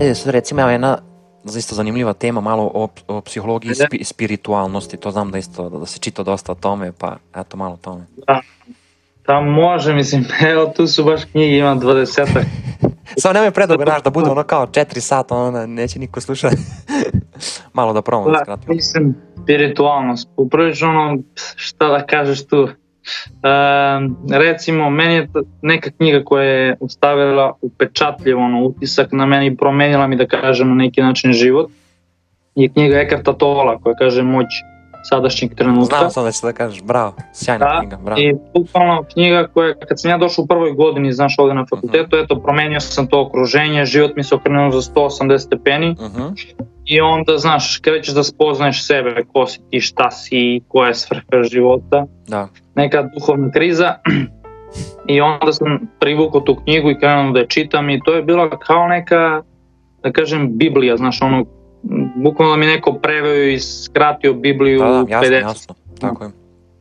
E, sad recimo evo jedna isto zanimljiva tema, malo o, o psihologiji spi, spiritualnosti, to znam da isto, da se čita dosta o tome, pa eto malo o tome. Da, da može, mislim, evo tu su baš knjige, ima 20 Samo nemoj predugo, znaš, da bude ono kao 4 sata, ono, neće niko slušati. malo da promo, da, skratimo. Mislim, spiritualnost, upravo ono, šta da kažeš tu, recimo, meni je neka knjiga koja je ostavila upečatljiv ono, utisak na meni i promenila mi da kažem na neki način život je knjiga Ekarta Tola koja kaže moć sadašnjeg trenutka. Znam sam da će da kažeš, bravo, sjajna da, knjiga, bravo. I bukvalno knjiga koja, kad sam ja došao u prvoj godini, znaš, ovde na fakultetu, uh mhm. -huh. eto, promenio sam to okruženje, život mi se okrenuo za 180 stepeni uh mhm. -huh. I onda, znaš, krećeš da spoznaješ sebe, ko si ti, šta si, koja je svrha života. Da. Neka duhovna kriza. I onda sam privukao tu knjigu i krenuo da je čitam i to je bila kao neka, da kažem, Biblija, znaš, ono, bukvalno da mi neko preveo i skratio Bibliju da, da, jasno, 50. jasno, tako je.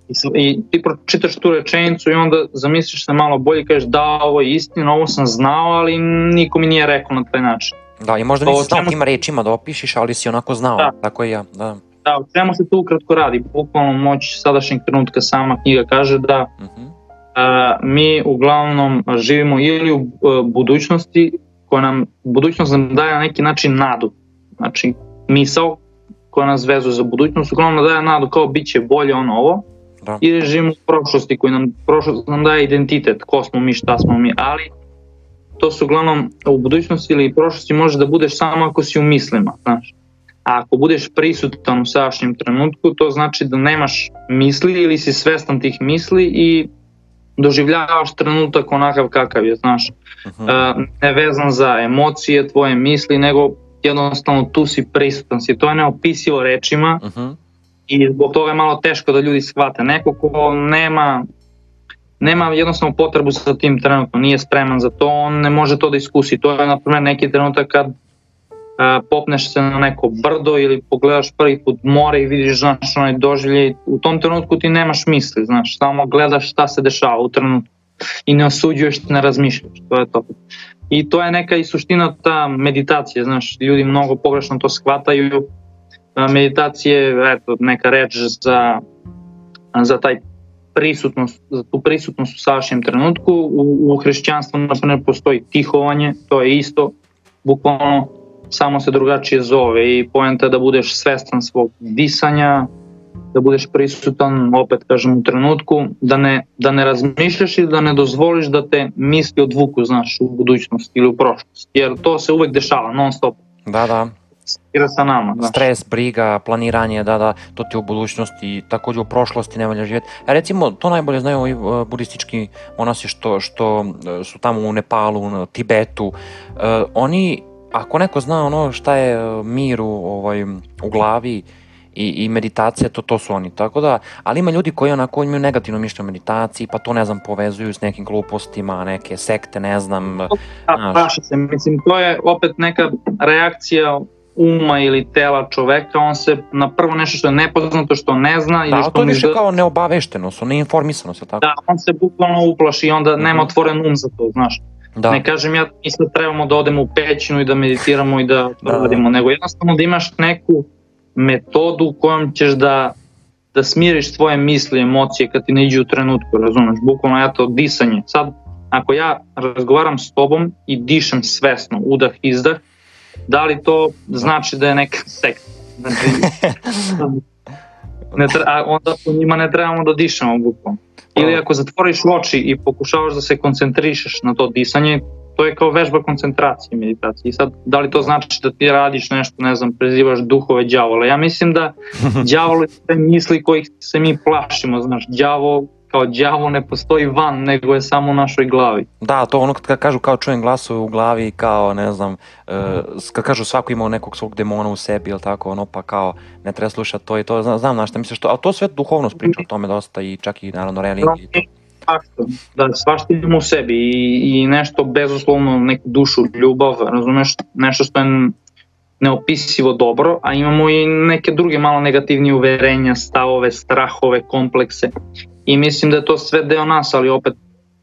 I, I ti pročitaš tu rečenicu i onda zamisliš se malo bolje i kažeš da ovo je istina, ovo sam znao, ali niko mi nije rekao na taj način. Da, i možda nisi znao tim rečima da opišiš, ali si onako znao, da. tako i ja. Da. Da, o čemu se tu ukratko radi? Bukvalno moć sadašnjeg trenutka sama knjiga kaže da uh -huh. a, mi uglavnom živimo ili u a, budućnosti koja nam, budućnost nam daje na neki način nadu. Znači, misao koja nas vezuje za budućnost, uglavnom daje nadu kao bit će bolje ono ovo, da. i režim u prošlosti koji nam, prošlost nam daje identitet, ko smo mi, šta smo mi, ali to su uglavnom u budućnosti ili prošlosti može da budeš samo ako si u mislima, znaš. A ako budeš prisutan u sadašnjem trenutku, to znači da nemaš misli ili si svestan tih misli i doživljavaš trenutak onakav kakav je, znaš. Uh uh, ne vezan za emocije, tvoje misli, nego jednostavno tu si prisutan si. To je neopisivo rečima uh -huh. i zbog toga je malo teško da ljudi shvate. Neko ko nema nema jednostavno potrebu sa tim trenutno, nije spreman za to, on ne može to da iskusi. To je, na primjer, neki trenutak kad a, popneš se na neko brdo ili pogledaš prvi put more i vidiš, znaš, onaj doživljaj, u tom trenutku ti nemaš misli, znaš, samo gledaš šta se dešava u trenutku i ne osuđuješ, ne razmišljaš, to je to. I to je neka i suština ta meditacija, znaš, ljudi mnogo pogrešno to shvataju. Meditacije, eto, neka reč za, za taj prisutnost, za tu prisutnost u sadašnjem trenutku. U, u hrišćanstvu, na primjer, postoji tihovanje, to je isto, bukvalno samo se drugačije zove i poenta da budeš svestan svog disanja, da budeš prisutan, opet kažem, u trenutku, da ne, da ne razmišljaš i da ne dozvoliš da te misli odvuku, znaš, u budućnost ili u prošlost, jer to se uvek dešava, non stop. Da, da. Stira sa nama. Znaš. Stres, briga, planiranje, da, da, to ti u budućnosti, takođe u prošlosti ne valja živjeti. A recimo, to najbolje znaju ovi uh, budistički monasi što, što uh, su tamo u Nepalu, u Tibetu. Uh, oni, ako neko zna ono šta je mir u, ovaj, u glavi, i, i meditacija, to, to su oni. Tako da, ali ima ljudi koji onako imaju negativno mišljenje o meditaciji, pa to ne znam, povezuju s nekim glupostima, neke sekte, ne znam. Da, praša se, mislim, to je opet neka reakcija uma ili tela čoveka, on se na prvo nešto što je nepoznato, što ne zna. Da, ili što to je više da... kao neobaveštenost, neinformisanost, tako? Da, on se bukvalno uplaši i onda mm -hmm. nema otvoren um za to, znaš. Da. Ne kažem ja, mi sad trebamo da odemo u pećinu i da meditiramo i da, da radimo, nego jednostavno da imaš neku metodu kojom ćeš da, da smiriš svoje misli, emocije kad ti ne iđe u trenutku, razumeš, bukvalno ja to disanje. Sad, ako ja razgovaram s tobom i dišem svesno, udah, izdah, da li to znači da je neka sekta? Znači, ne treba, a onda po njima ne trebamo da dišemo bukvalno. Ili ako zatvoriš oči i pokušavaš da se koncentrišeš na to disanje, to je kao vežba koncentracije meditacije. I sad, da li to znači da ti radiš nešto, ne znam, prezivaš duhove đavola? Ja mislim da đavol je sve misli kojih se mi plašimo, znaš, đavo kao đavo ne postoji van, nego je samo u našoj glavi. Da, to ono kad kažu kao čujem glasove u glavi, kao ne znam, uh, kad kažu svako ima nekog svog demona u sebi, ili tako, ono pa kao ne treba slušati to i to, znam, znam na šta misliš to, ali to sve duhovnost priča o tome dosta i čak i naravno religija i to svašta, da svašta imamo u sebi i, i nešto bezuslovno, neku dušu, ljubav, razumeš, nešto što je neopisivo dobro, a imamo i neke druge malo negativnije uverenja, stavove, strahove, komplekse i mislim da je to sve deo nas, ali opet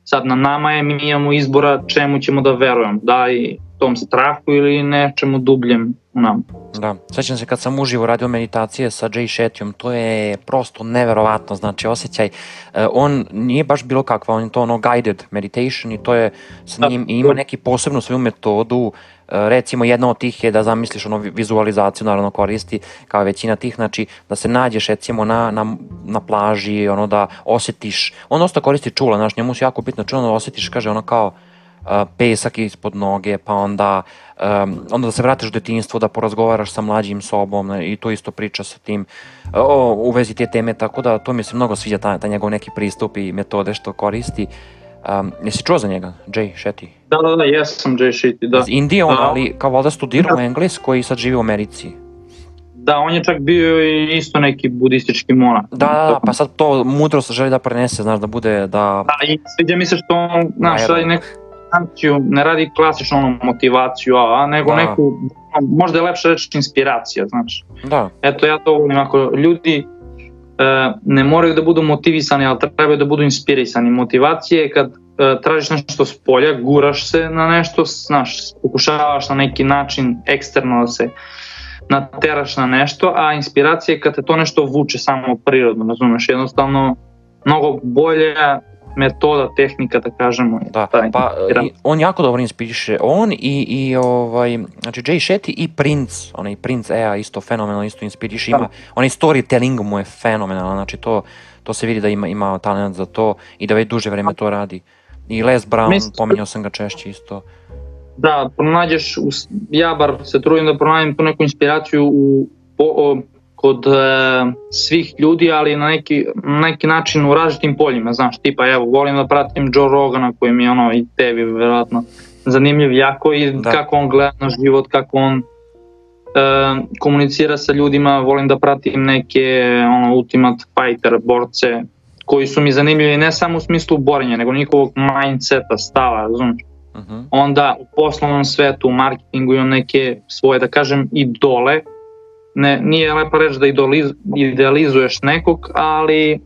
sad na nama je, mi imamo izbora čemu ćemo da verujemo, da i tom strahu ili nečemu dubljem u nam. Da, sećam se kad sam uživo radio meditacije sa Jay Shettyom, to je prosto neverovatno, znači osjećaj, uh, on nije baš bilo kakva, on je to ono guided meditation i to je sa da. njim, i ima neki posebnu svoju metodu, e, recimo jedna od tih je da zamisliš ono vizualizaciju naravno koristi kao većina tih znači da se nađeš recimo na, na, na plaži ono da osetiš on dosta koristi čula znaš njemu se jako bitno čula da osetiš kaže ono kao pesak ispod noge, pa onda, um, onda da se vratiš u detinjstvo, da porazgovaraš sa mlađim sobom ne, i to isto priča sa tim o, u vezi te teme, tako da to mi se mnogo sviđa, ta, ta njegov neki pristup i metode što koristi. Um, jesi čuo za njega, Jay Shetty? Da, da, da, jesam Jay Shetty, da. Iz Indije on, da. ali kao valjda studirao da. u Engleskoj i sad živi u Americi. Da, on je čak bio i isto neki budistički monah. Da, da, da, pa sad to mudrost želi da prenese, znaš, da bude, da... Da, i sviđa mi se što on, znaš, sad neki motivaciju, ne radi klasičnu ono motivaciju, a, nego da. neku, možda je lepše reći inspiracija, znaš. Da. Eto, ja to volim, ako ljudi ne moraju da budu motivisani, ali trebaju da budu inspirisani. Motivacije je kad e, tražiš nešto s polja, guraš se na nešto, znaš, pokušavaš na neki način eksterno da se nateraš na nešto, a inspiracija je kad te to nešto vuče samo prirodno, razumeš, jednostavno mnogo bolje metoda, tehnika da kažemo. Da, pa i, on jako dobro inspiriše. On i, i ovaj, znači Jay Shetty i Prince, onaj Prince Ea isto fenomenalno isto inspiriše. Ima, da. onaj storytelling mu je fenomenalan, znači to, to se vidi da ima, ima talent za to i da već duže vreme to radi. I Les Brown, Mislim, pominjao sam ga češće isto. Da, pronađeš, ja bar se trudim da pronađem tu neku inspiraciju u, po, kod e, svih ljudi, ali na neki, neki način u različitim poljima, znaš, tipa evo, volim da pratim Joe Rogana koji mi je ono i tebi verovatno zanimljiv jako i da. kako on gleda na život, kako on e, komunicira sa ljudima, volim da pratim neke ono, ultimate fighter, borce, koji su mi zanimljivi ne samo u smislu borenja, nego njihovog mindseta, stava, razumiješ? Uh mhm. -huh. Onda u poslovnom svetu, u marketingu imam neke svoje, da kažem, idole ne, nije lepa reč da idealizuješ nekog, ali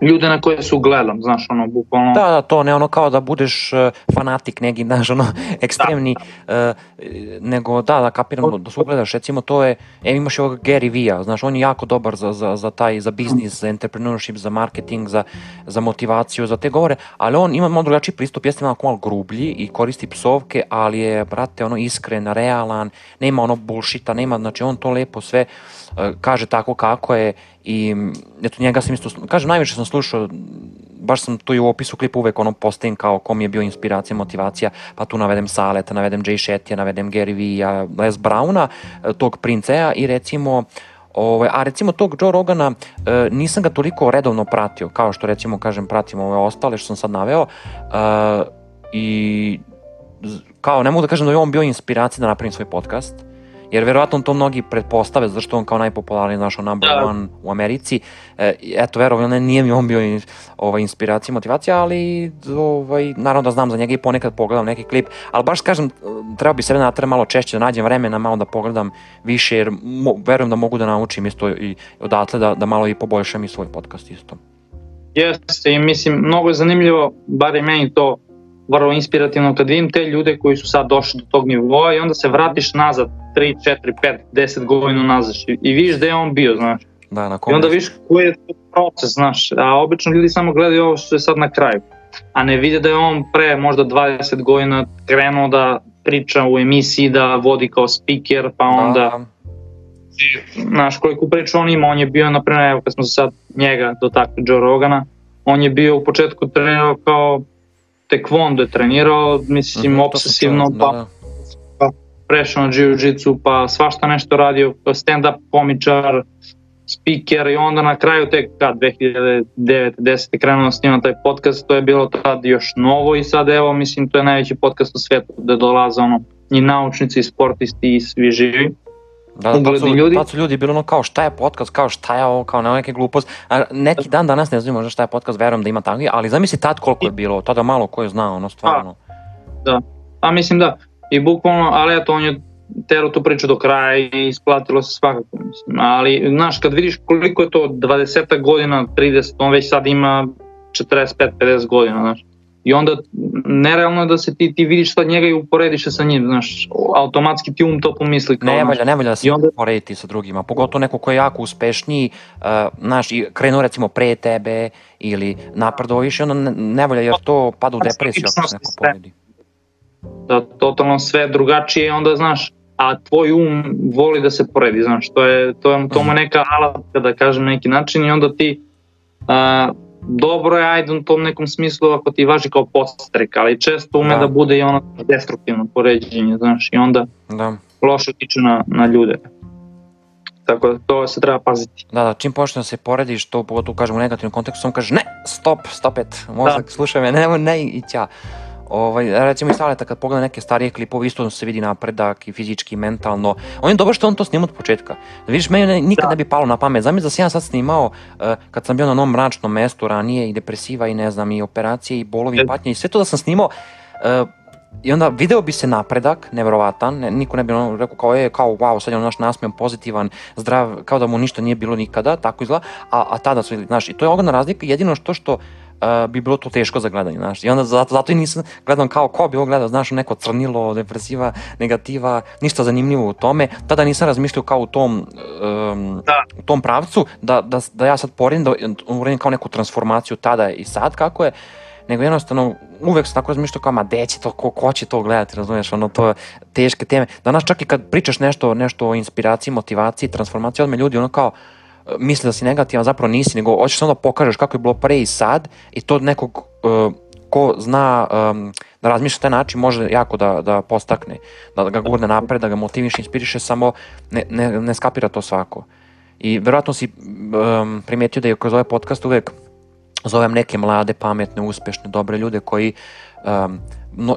ljude na koje su gledam, znaš, ono, bukvalno... Da, da, to ne ono kao da budeš uh, fanatik neki, znaš, ono, ekstremni, da. uh, nego da, da kapiram da su gledaš, recimo to je, evo imaš i ovog Gary Vee-a, znaš, on je jako dobar za, za, za taj, za biznis, za entrepreneurship, za marketing, za, za motivaciju, za te govore, ali on ima malo drugačiji pristup, jeste malo malo grublji i koristi psovke, ali je, brate, ono, iskren, realan, nema ono bullshita, nema, znači on to lepo sve uh, kaže tako kako je i eto njega sam isto, kažem najviše sam slušao, baš sam tu i u opisu klipa uvek ono postavim kao kom je bio inspiracija, motivacija, pa tu navedem Saleta, navedem Jay Shetty, navedem Gary Vee, Les Browna, e, tog princea i recimo Ovaj, a recimo tog Joe Rogana e, nisam ga toliko redovno pratio, kao što recimo kažem pratim ove ostale što sam sad naveo e, i kao ne mogu da kažem da je on bio inspiracija da napravim svoj podcast, Jer verovatno to mnogi pretpostave, zašto on kao najpopularniji, znaš, number da. one u Americi. E, eto, verovatno ne, nije mi on bio ovaj, inspiracija, motivacija, ali ovaj, naravno da znam za njega i ponekad pogledam neki klip, ali baš kažem, treba bi sebe natrati malo češće, da nađem vremena malo da pogledam više, jer mo, verujem da mogu da naučim isto i odatle da, da malo i poboljšam i svoj podcast isto. Jeste i mislim, mnogo je zanimljivo, bar i meni to vrlo inspirativno kad vidim te ljude koji su sad došli do tog nivoa i onda se vratiš nazad 3, 4, 5, 10 godina nazad i, vidiš da je on bio, znaš. Da, na I onda vidiš koji je to proces, znaš, a obično ljudi samo gledaju ovo što je sad na kraju, a ne vide da je on pre možda 20 godina krenuo da priča u emisiji, da vodi kao speaker, pa da, onda... Da. Znaš, koliko priča on ima, on je bio, na primjer, evo kad smo se sad njega dotakli Joe Rogana, on je bio u početku trenirao kao tekvondo je trenirao, mislim, mm -hmm, obsesivno, da, pa, da, pa prešao na jiu-jitsu, pa svašta nešto radio, stand-up komičar, speaker i onda na kraju tek kad 2009. 10. krenuo da snima taj podcast, to je bilo tad još novo i sad evo mislim to je najveći podcast u svetu gde dolaze ono i naučnici i sportisti i svi živi. Da, da, tad su, ljudi. Tad su ljudi bili ono kao šta je podcast, kao šta je ovo, kao na neke glupost. A neki dan danas ne znam možda šta je podcast, verujem da ima takvi, ali zamisli tad koliko je bilo, tada malo ko je znao, ono stvarno. Da, da. a mislim da, i bukvalno, ali eto on je tero tu priču do kraja i isplatilo se svakako, mislim. Ali, znaš, kad vidiš koliko je to 20 godina, 30, on već sad ima 45-50 godina, znaš. I onda nerealno je da se ti, ti vidiš sad njega i uporediš se sa njim, znaš, automatski ti um to pomisli. Kao, ne valja, ne valja da se onda... uporediti sa drugima, pogotovo neko ko je jako uspešniji, uh, znaš, i krenuo recimo pre tebe ili napredovo više, onda ne, ne valja jer to pada u depresiju ako se neko poredi. Da, totalno sve drugačije, onda znaš, a tvoj um voli da se poredi, znaš, to je, to je, to mu neka alatka, da kažem, neki način i onda ti uh, dobro je, ajde u tom nekom smislu ako ti važi kao postrek, ali često ume da, da bude i ono destruktivno poređenje, znaš, i onda da. loše tiče na, na ljude. Tako da to se treba paziti. Da, da, čim počne da se porediš, to pogotovo kažemo u negativnom kontekstu, on kaže ne, stop, stop it, mozak, da. slušaj me, ne, ne, i ćao. Ovaj, recimo i Saleta kad pogleda neke starije klipove isto se vidi napredak i fizički i mentalno. On je dobro što on to snima od početka. Da vidiš, meni nikad da. ne bi palo na pamet. Zamisli da sam ja sad snimao uh, kad sam bio na novom mračnom mestu ranije i depresiva i ne znam i operacije i bolovi i patnje i sve to da sam snimao uh, I onda video bi se napredak, neverovatan, ne, niko ne bi ono rekao kao je, kao wow, sad je on naš nasmijan, pozitivan, zdrav, kao da mu ništa nije bilo nikada, tako izgleda, a, a tada su, znaš, i to je ogromna razlika, jedino što što uh, bi bilo to teško za gledanje, znaš. I onda zato, zato i nisam gledam kao ko bi ovo gledao, znaš, neko crnilo, depresiva, negativa, ništa zanimljivo u tome. Tada nisam razmišljao kao u tom, um, da. u tom pravcu, da, da, da ja sad poredim, da uredim kao neku transformaciju tada i sad kako je, nego jednostavno uvek sam tako razmišljao kao, ma deći to, ko, ko će to gledati, razumiješ, ono, to je teške teme. Danas čak i kad pričaš nešto, nešto o inspiraciji, motivaciji, transformaciji, odme ljudi ono kao, misli da si negativan, zapravo nisi, nego hoćeš samo da pokažeš kako je bilo pre i sad i to nekog uh, ko zna um, da razmišlja taj način može jako da, da postakne, da ga gurne napred, da ga motiviše, inspiriše, samo ne, ne, ne skapira to svako. I verovatno si um, primetio da je kroz ovaj podcast uvek zovem neke mlade, pametne, uspešne, dobre ljude koji um,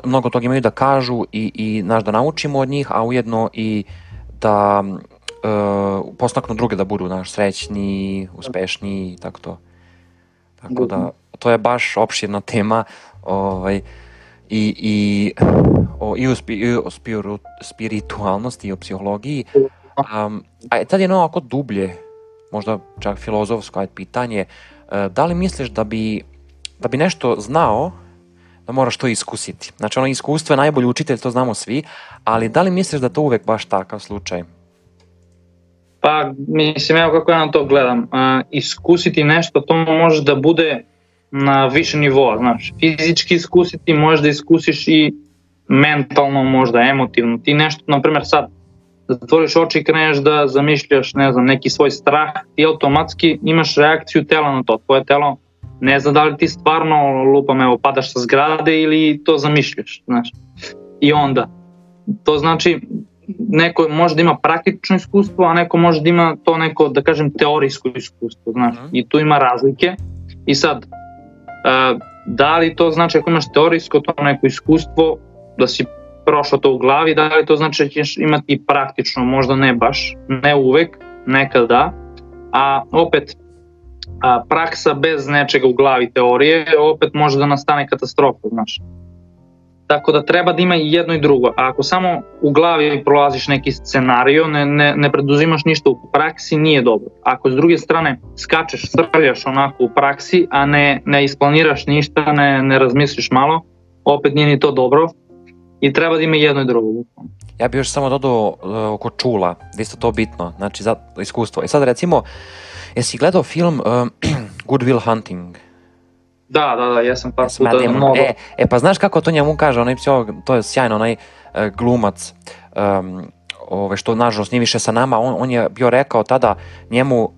mnogo toga imaju da kažu i, i naš da naučimo od njih, a ujedno i da uh, postaknu druge da budu naš srećni, uspešni i tako to. Tako da, to je baš opširna tema ovaj, i, i, o, i, o, spi, i o spiru, spiritualnosti i o psihologiji. Um, a tad je ovako dublje, možda čak filozofsko pitanje, uh, da li misliš da bi, da bi nešto znao, da moraš to iskusiti? Znači ono iskustvo je najbolji učitelj, to znamo svi, ali da li misliš da to uvek baš takav slučaj? Pa, mislim, evo kako ja na to gledam. A, iskusiti nešto, to može da bude na više nivoa, znaš. Fizički iskusiti, možda iskusiš i mentalno, možda emotivno. Ti nešto, na primjer sad, zatvoriš oči i kreneš da zamišljaš, ne znam, neki svoj strah, ti automatski imaš reakciju tela na to. Tvoje telo ne zna da li ti stvarno lupam, evo, padaš sa zgrade ili to zamišljaš, znaš. I onda, to znači neko može da ima praktično iskustvo, a neko može da ima to neko, da kažem, teorijsko iskustvo, znaš, mm. i tu ima razlike. I sad, uh, da li to znači ako imaš teorijsko to neko iskustvo, da si prošao to u glavi, da li to znači da ćeš imati praktično, možda ne baš, ne uvek, nekad da, a opet a, praksa bez nečega u glavi teorije, opet može da nastane katastrofa, znaš. Tako da treba da ima i jedno i drugo. A ako samo u glavi prolaziš neki scenario, ne, ne, ne preduzimaš ništa u praksi, nije dobro. Ako s druge strane skačeš, srljaš onako u praksi, a ne, ne isplaniraš ništa, ne, ne razmisliš malo, opet nije ni to dobro i treba da ima jedno i drugo. Ja bih još samo dodao uh, oko čula, da isto to bitno, znači za iskustvo. I sad recimo, jesi gledao film uh, Good Will Hunting? Da, da, da, ja sam par puta Demon. mnogo. E, e, pa znaš kako to njemu kaže, onaj psiholog, to je sjajno, onaj uh, glumac, um, ove, što nažalost nije više sa nama, on, on je bio rekao tada njemu, uh,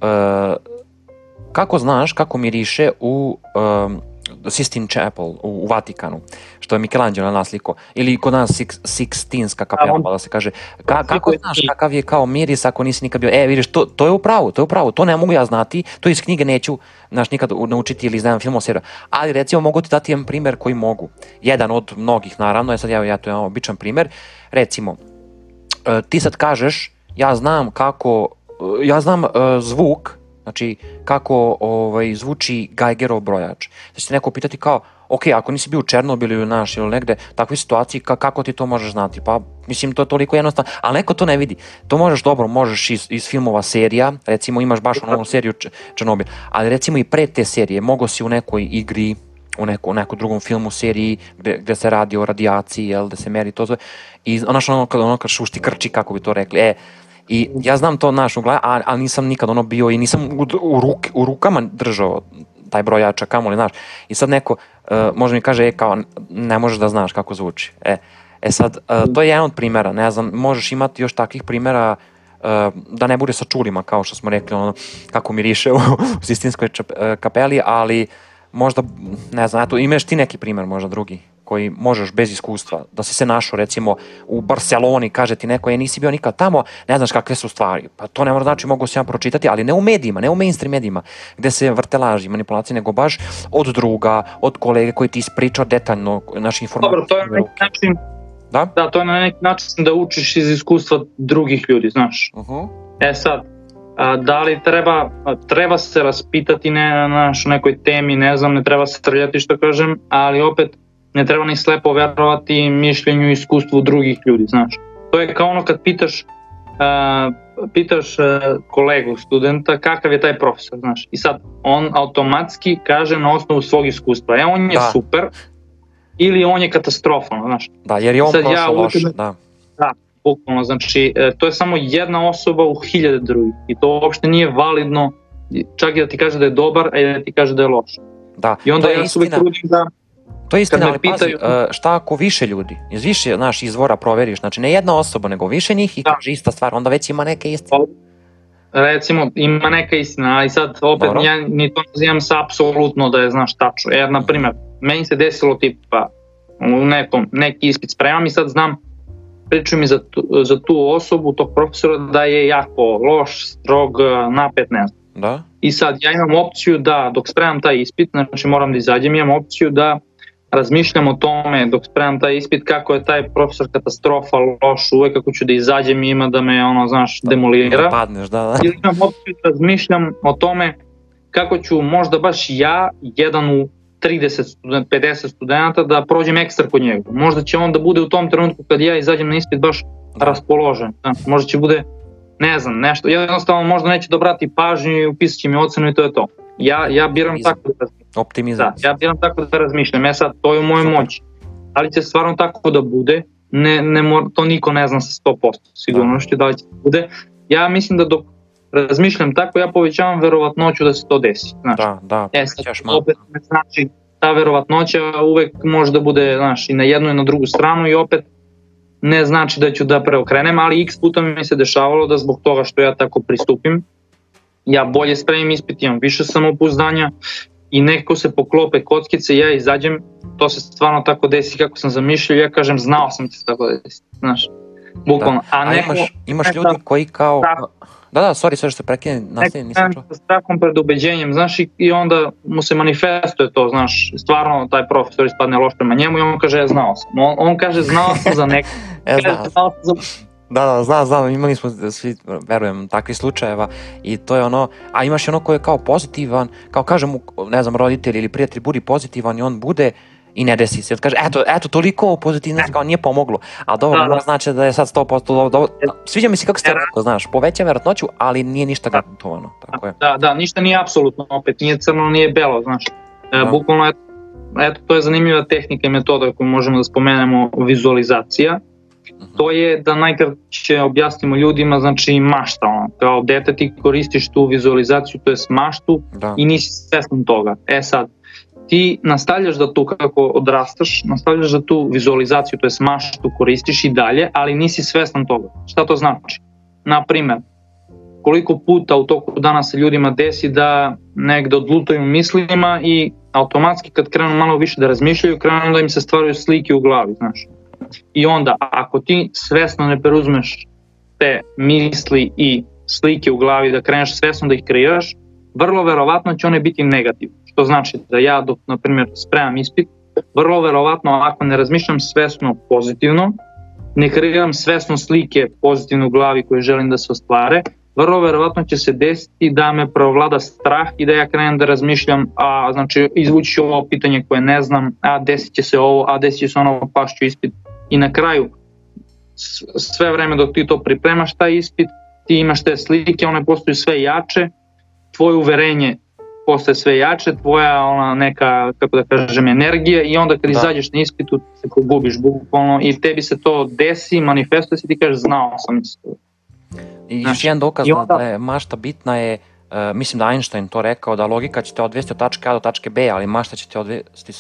kako znaš kako miriše u um, Sistine Chapel u, u Vatikanu, što je Michelangelo nasliko, ili kod nas Six, Sixtinska kapela, da se kaže. Ka, kako znaš kakav je kao miris ako nisi nikad bio, e vidiš, to, to je upravo, to je upravo, to ne mogu ja znati, to iz knjige neću znaš, nikad naučiti ili znam film o seriju, ali recimo mogu ti dati jedan primer koji mogu. Jedan od mnogih, naravno, je sad ja, ja to je običan primer, recimo, e, ti sad kažeš, ja znam kako, e, ja znam uh, zvuk Znači, kako ovaj, zvuči Geigerov brojač. Da će neko pitati kao, ok, ako nisi bio u Černobilu ili naš ili negde, takve situaciji, ka, kako ti to možeš znati? Pa, mislim, to je toliko jednostavno, ali neko to ne vidi. To možeš dobro, možeš iz, iz filmova serija, recimo imaš baš onu seriju Černobil, ali recimo i pre te serije, mogo si u nekoj igri, u neku, neku drugom filmu, seriji gde, gde se radi o radijaciji, jel, gde se meri to sve. I znaš ono kad ono kad šušti krči, kako bi to rekli, e, I ja znam to naš ali, ali nisam nikad ono bio i nisam u, u, ruk, u rukama držao taj brojača, kamoli, znaš. I sad neko uh, može mi kaže, e, kao, ne možeš da znaš kako zvuči. E, e sad, uh, to je jedan od primera, ne znam, možeš imati još takvih primera uh, da ne bude sa čulima, kao što smo rekli, ono, kako miriše u, u Sistinskoj uh, kapeli, ali možda, ne znam, eto, imaš ti neki primer možda drugi? Koji možeš bez iskustva, da si se našao recimo u Barceloni, kaže ti neko, je nisi bio nikad tamo, ne znaš kakve su stvari. Pa to ne mora znači mogu se ja pročitati, ali ne u medijima, ne u mainstream medijima, gde se vrte laži, manipulacije, nego baš od druga, od kolege koji ti ispričao detaljno naše informacije. Dobro, to je na neki način Da? Da, to je na neki način da učiš iz iskustva drugih ljudi, znaš. Uh -huh. E sad, a, da li treba, treba se raspitati ne, na naš, nekoj temi, ne znam, ne treba se trljati što kažem, ali opet ne treba ni slepo verovati mišljenju i iskustvu drugih ljudi, znaš. To je kao ono kad pitaš uh, pitaš uh, kolegu, studenta, kakav je taj profesor, znaš. I sad, on automatski kaže na osnovu svog iskustva, e, on je Da. super, ili on je katastrofan, znaš. Da, jer je on Sad ja prošao uvek- loše, da. Bukvalno, znači, e, to je samo jedna osoba u hiljade drugih i to uopšte nije validno, čak i da ti kaže da je dobar, a i da ti kaže da je loš. Da, I onda to je ja se uvek trudim da, To je istina, ali pazi, pitaju- uh, šta ako više ljudi, iz više naš izvora proveriš, znači ne jedna osoba, nego više njih i Da. kaže ista stvar, onda već ima neke istine. recimo, ima neka istina, ali sad opet Dobro. ja ni to nazivam sa apsolutno da je, znaš, tačno. Jer, na primer, meni se desilo tipa u nekom, neki ispit spremam i sad znam, pričaju mi za tu, za tu osobu, tog profesora, da je jako loš, strog, napet, ne znam. Da? I sad ja imam opciju da dok spremam taj ispit, znači moram da izađem, imam opciju da razmišljam o tome dok spremam taj ispit kako je taj profesor katastrofa, loš, uvek kako ću da izađem i ima da me ono, znaš, demolira. Da padneš, da, da. Ili imam opciju da razmišljam o tome kako ću možda baš ja, jedan u 30 student, 50 studenta da prođem ekstra kod njega. Možda će on da bude u tom trenutku kad ja izađem na ispit baš Da. raspoložen. Da, možda će bude, ne znam, nešto, jednostavno možda neće da obrati pažnju i upisat će mi ocenu i to je to. Ja, ja biram tako da. Optimizam. Da, ja biram tako da razmišljam. Ja sad, to je u Super. moći. Ali će stvarno tako da bude, ne, ne mora, to niko ne zna sa 100% sigurnošću da li će da bude. Ja mislim da dok razmišljam tako, ja povećavam verovatnoću da se to desi. Znaš. Da, da, E, sad, opet ne znači ta verovatnoća uvek može da bude znaš, i na jednu i na drugu stranu i opet ne znači da ću da preokrenem, ali x puta mi se dešavalo da zbog toga što ja tako pristupim, ja bolje spremim ispit, imam više samopouzdanja i neko se poklope kockice, ja izađem, to se stvarno tako desi kako sam zamišljao, ja kažem znao sam će se tako desi, znaš, bukvalno. A A neko, imaš, imaš neka- ljudi koji kao... Da. Da, da, sorry, sve što prekine, nastavi, nisam čuo. sa strahom pred ubeđenjem, znaš, i, i onda mu se manifestuje to, znaš, stvarno taj profesor ispadne loš prema njemu i on kaže, ja znao sam. On, on kaže, znao sam za neko, kaže, znam, znao sam za... Da, da, znam, znam, imali smo svi, verujem, takvih slučajeva i to je ono, a imaš i ono ko je kao pozitivan, kao kaže mu, ne znam, roditelj ili prijatelj, budi pozitivan i on bude i ne desi se. Kaže, eto, eto, toliko pozitivnosti kao nije pomoglo. A dobro, Da, da, da. da. znači da je sad 100% dobro. Sviđa mi se kako ste rekao, znaš, poveća verovatnoću, ali nije ništa Da. garantovano. Tako je. Da, da, ništa nije apsolutno, opet nije crno, nije belo, znaš. E, Da. bukvalno, eto, eto, to je zanimljiva tehnika i metoda koju možemo da spomenemo, vizualizacija. Mhm. To je da najkraće objasnimo ljudima, znači mašta, ono, kao dete ti koristiš tu vizualizaciju, to je maštu, Da. i nisi svestan toga. E sad, ti nastavljaš da tu kako odrastaš, nastavljaš da tu vizualizaciju, to je maštu koristiš i dalje, ali nisi svestan toga. Šta to znači? Na primer, koliko puta u toku dana se ljudima desi da negde odlutaju mislima i automatski kad krenu malo više da razmišljaju, krenu da im se stvaraju slike u glavi, znaš. I onda, ako ti svesno ne preuzmeš te misli i slike u glavi, da kreneš svesno da ih kreiraš, vrlo verovatno će one biti negativne. Što znači da ja dok, na primjer, spremam ispit, vrlo verovatno ako ne razmišljam svesno pozitivno, ne kreiram svesno slike pozitivne u glavi koje želim da se ostvare, vrlo verovatno će se desiti da me provlada strah i da ja krenem da razmišljam, a znači izvući ovo pitanje koje ne znam, a desit će se ovo, a desit će se ono, pašću ispit. I na kraju, sve vreme dok ti to pripremaš taj ispit, ti imaš te slike, one postaju sve jače, tvoje uverenje postaje sve jače, tvoja ona neka, kako da kažem, energija i onda kad da. izađeš na ispitu se pogubiš bukvalno i tebi se to desi, manifestuje se ti kažeš znao sam isto. I još jedan dokaz da onda, da je mašta bitna je, uh, mislim da Einstein to rekao, da logika će te odvesti od tačke A do tačke B, ali mašta će te odvesti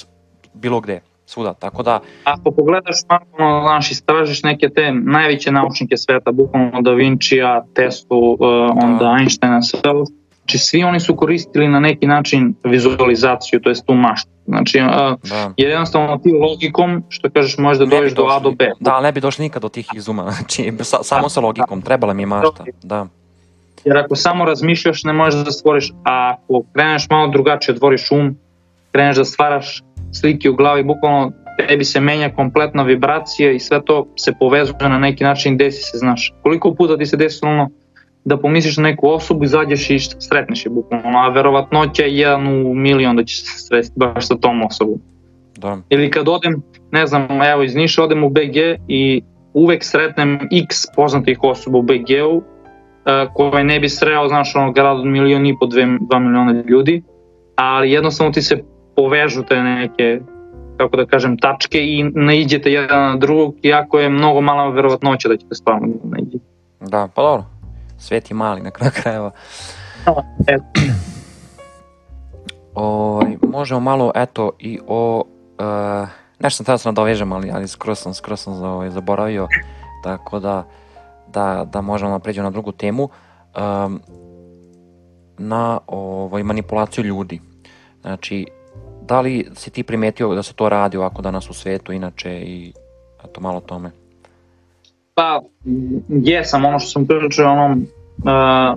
bilo gde svuda, tako da... Ako pogledaš malo, znaš, istražiš neke te najveće naučnike sveta, bukvalno Da Vincija, Teslu, uh, onda da. Einsteina, sve Znači, svi oni su koristili na neki način vizualizaciju, to jest tu maštu. Znači, uh, da. jer jednostavno ti logikom, što kažeš, možeš da dođeš do A do B. Da, ne bi došli nikad do tih izuma, znači, sa, samo sa logikom, da. trebala mi je mašta, da. Jer ako samo razmišljaš, ne možeš da stvoriš, a ako kreneš malo drugačije, otvoriš um, kreneš da stvaraš slike u glavi, bukvalno tebi se menja kompletna vibracija i sve to se povezuje na neki način, desi se, znaš. Koliko puta ti se desilo ono da pomisliš na neku osobu, izađeš i sretneš je bukvalno, a verovatnoća je jedan u milion da ćeš se sresti baš sa tom osobom. Da. Ili kad odem, ne znam, evo iz Niša odem u BG i uvek sretnem x poznatih osoba u BG-u uh, koje ne bi sreo, znaš, ono grad od milion i po, dve, dva miliona ljudi, ali jednostavno ti se povežu te neke kako da kažem, tačke i naiđete jedan na drugog, iako je mnogo mala verovatnoća da ćete stvarno naiđete. Da, pa dobro, svet je mali na kraju krajeva. eto. O, ovaj, možemo malo, eto, i o... Uh, nešto sam tada se nadovežem, ali, ali skroz sam, skroz sam ovaj, zaboravio, tako da, da, da možemo da pređemo na drugu temu. Um, na ovaj, manipulaciju ljudi. Znači, da li si ti primetio da se to radi ovako danas u svetu inače i eto malo tome? Pa, jesam, ono što sam pričao onom uh,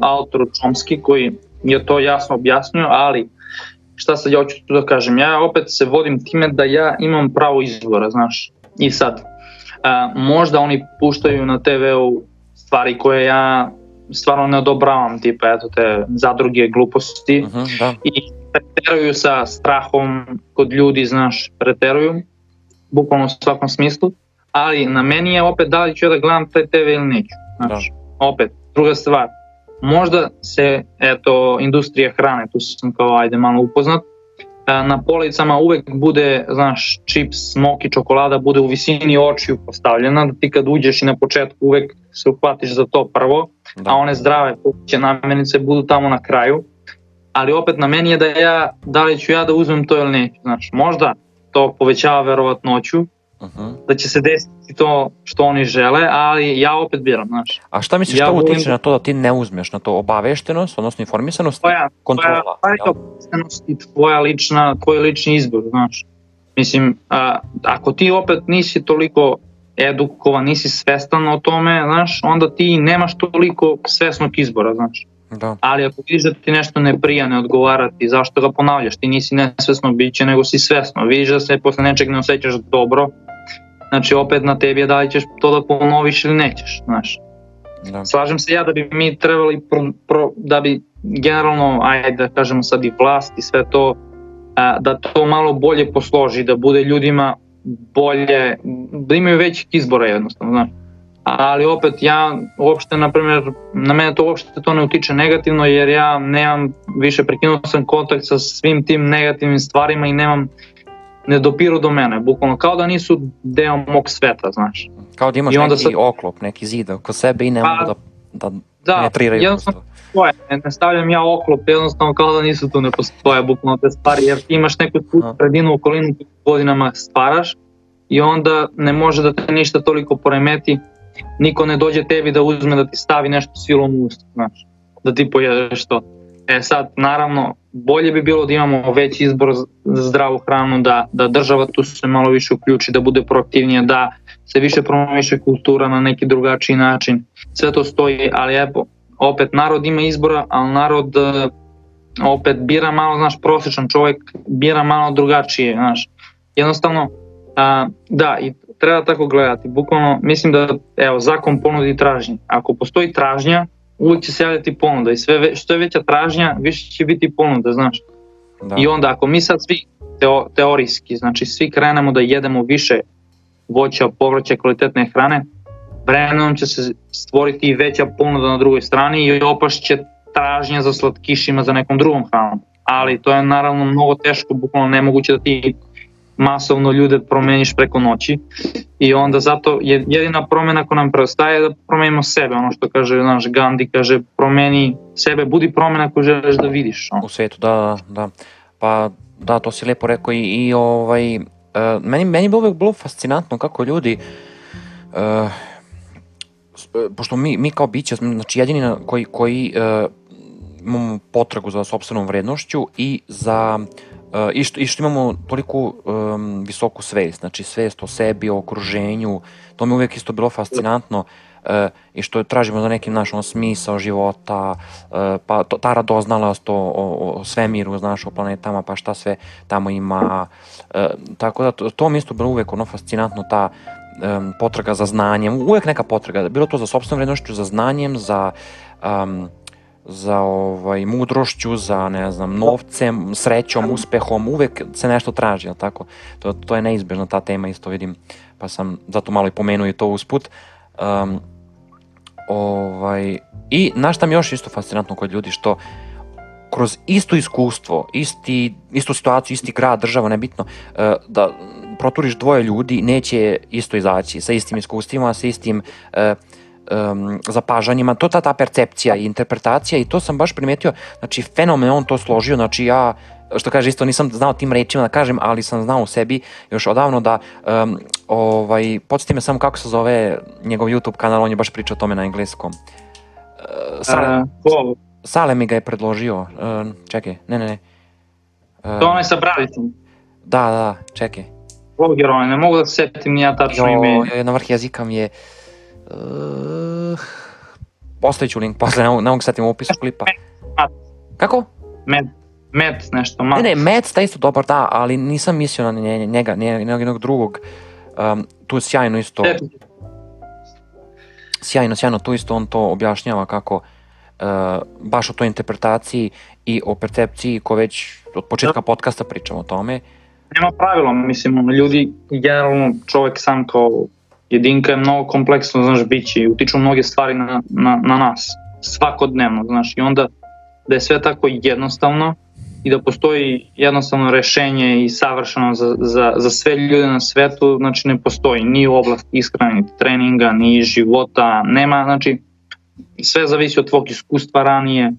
autoru Chomsky koji je to jasno objasnio, ali šta sad ja hoću tu da kažem, ja opet se vodim time da ja imam pravo izbora, znaš, i sad, uh, možda oni puštaju na TV-u stvari koje ja stvarno ne odobravam, tipa eto te zadruge gluposti uh -huh, da. i preteruju sa strahom kod ljudi, znaš, preteruju, bukvalno u svakom smislu, ali na meni je opet da li ću da gledam taj TV ili neću, znaš, da. opet, druga stvar, možda se, eto, industrija hrane, tu sam kao, ajde, malo upoznat, na policama uvek bude, znaš, čips, smok i čokolada bude u visini očiju postavljena, da ti kad uđeš i na početku uvek se uhvatiš za to prvo, da. a one zdrave kuće namirnice budu tamo na kraju, ali opet na meni je da ja, da li ću ja da uzmem to ili neću, znaš, možda to povećava verovatnoću, uh -huh. da će se desiti to što oni žele, ali ja opet biram, znaš. A šta misliš, ja što utiče na to da ti ne uzmeš, na to obaveštenost, odnosno informisanost, tvoja, kontrola? Tvoja, tvoja obaveštenost i tvoja lična, tvoj lični izbor, znaš. Mislim, a, ako ti opet nisi toliko edukovan, nisi svestan o tome, znaš, onda ti nemaš toliko svesnog izbora, znaš. Da. Ali ako vidiš da ti nešto ne prija, ne odgovara ti, zašto ga ponavljaš? Ti nisi nesvesno biće, nego si svesno. Vidiš da se posle nečeg ne osjećaš dobro, znači opet na tebi je da li ćeš to da ponoviš ili nećeš, znaš. Da. Slažem se ja da bi mi trebali, pro, pro, da bi generalno, ajde da kažemo sad i vlast i sve to, a, da to malo bolje posloži, da bude ljudima bolje, da imaju većih izbora jednostavno, znaš ali opet ja uopšte, na primjer, na mene to uopšte to ne utiče negativno jer ja nemam, više prekinuo sam kontakt sa svim tim negativnim stvarima i nemam, ne dopiru do mene, bukvalno kao da nisu deo mog sveta, znaš. Kao da imaš I neki sad... oklop, neki zid oko sebe i ne pa, mogu da, da, da penetriraju. Da, jednostavno postoje, ne, ne stavljam ja oklop, jednostavno kao da nisu tu, ne postoje bukvalno te stvari, jer ti imaš neku predinu okolinu godinama stvaraš i onda ne može da te ništa toliko poremeti niko ne dođe tebi da uzme da ti stavi nešto silom u usta, znaš, da ti pojedeš to. E sad, naravno, bolje bi bilo da imamo veći izbor za zdravu hranu, da, da država tu se malo više uključi, da bude proaktivnija, da se više promoviše kultura na neki drugačiji način. Sve to stoji, ali evo, opet narod ima izbora, ali narod e, opet bira malo, znaš, prosječan čovjek bira malo drugačije, znaš. Jednostavno, a, da, i treba tako gledati. Bukvalno, mislim da, evo, zakon ponudi tražnje. Ako postoji tražnja, uvijek će se javljati ponuda i sve, što je veća tražnja, više će biti ponuda, znaš. Da. I onda ako mi sad svi teo, teorijski, znači svi krenemo da jedemo više voća, povrća, kvalitetne hrane, vremenom će se stvoriti i veća ponuda na drugoj strani i opašće tražnja za slatkišima za nekom drugom hranom. ali to je naravno mnogo teško, bukvalno nemoguće da ti masovno ljude promeniš preko noći i onda zato je jedina promena koja nam preostaje da promenimo sebe, ono što kaže naš Gandhi, kaže promeni sebe, budi promena koju želiš da vidiš. Ono. U svetu, da, da. Pa da, to si lepo rekao i, i ovaj, uh, meni, meni bi uvek bilo fascinantno kako ljudi uh, pošto mi, mi kao biće, znači jedini koji, koji uh, imamo potragu za sobstvenom vrednošću i za Uh, i, što, I što imamo toliko um, visoku svest, znači svest o sebi, o okruženju, to mi uvijek isto bilo fascinantno uh, i što tražimo za nekim našom smisao života, uh, pa to, ta radoznalost o, o, o svemiru, znaš, o planetama, pa šta sve tamo ima. Uh, tako da to, to mi isto bilo uvijek ono fascinantno, ta um, potraga za znanjem, uvijek neka potraga, bilo to za sobstvenom vrednošću, za znanjem, za um, za ovaj, mudrošću, za ne znam, novcem, srećom, uspehom, uvek se nešto traži, al tako? To, to je neizbežna ta tema, isto vidim, pa sam zato malo i pomenuo i to usput. Um, ovaj, I na šta mi još isto fascinantno kod ljudi, što kroz isto iskustvo, isti, istu situaciju, isti grad, država, nebitno, uh, da proturiš dvoje ljudi, neće isto izaći sa istim iskustvima, sa istim uh, um, zapažanjima, to ta, ta percepcija i interpretacija i to sam baš primetio, znači fenomen on to složio, znači ja što kaže isto nisam znao tim rečima da kažem, ali sam znao u sebi još odavno da um, ovaj, podsjeti me samo kako se zove njegov YouTube kanal, on je baš pričao o tome na engleskom. Uh, Sale, uh, Sale mi ga je predložio, uh, čekaj, ne, ne, ne. Uh, to onaj sa bradicom. Da, da, čekaj. Vloger ne mogu da se setim nija tačno ime. Jo, na vrh jezika mi je... Uh, Uh, postavit ću link posle, ne mogu, ne mogu setim u opisu klipa. Kako? Med, med nešto, mat. Ne, ne, med sta isto dobar, da, ali nisam mislio na njega, njega, njega jednog drugog. Um, tu je sjajno isto. Sjajno, sjajno, tu isto on to objašnjava kako uh, baš o toj interpretaciji i o percepciji ko već od početka da. podcasta pričamo o tome. Nema pravila, mislim, ljudi, generalno čovek sam kao jedinka je mnogo kompleksno, znaš, biće i utiču mnoge stvari na, na, na nas, svakodnevno, znaš, i onda da je sve tako jednostavno i da postoji jednostavno rešenje i savršeno za, za, za sve ljude na svetu, znači ne postoji ni u oblasti ishrane, ni treninga, ni života, nema, znači sve zavisi od tvog iskustva ranije,